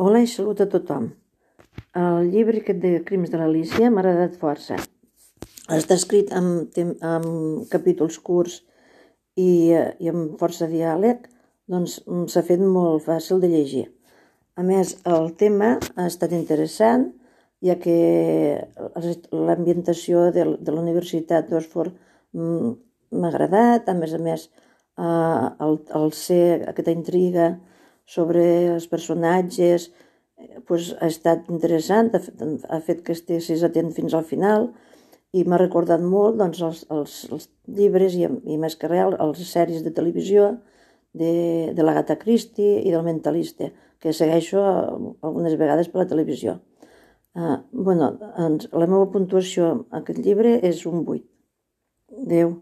Hola i salut a tothom. El llibre aquest de Crims de l'Alícia m'ha agradat força. Està escrit amb, amb capítols curts i, i amb força diàleg, doncs s'ha fet molt fàcil de llegir. A més, el tema ha estat interessant, ja que l'ambientació de, de la Universitat d'Oxford m'ha agradat, a més a més, eh, el, el ser aquesta intriga sobre els personatges, pues, ha estat interessant, ha fet, ha fet que estiguessis atent fins al final i m'ha recordat molt doncs, els, els, els llibres i, i més que res les sèries de televisió de, de l'Agatha Christie i del Mentalista, que segueixo algunes vegades per la televisió. Uh, bueno, doncs, la meva puntuació a aquest llibre és un 8. Adéu.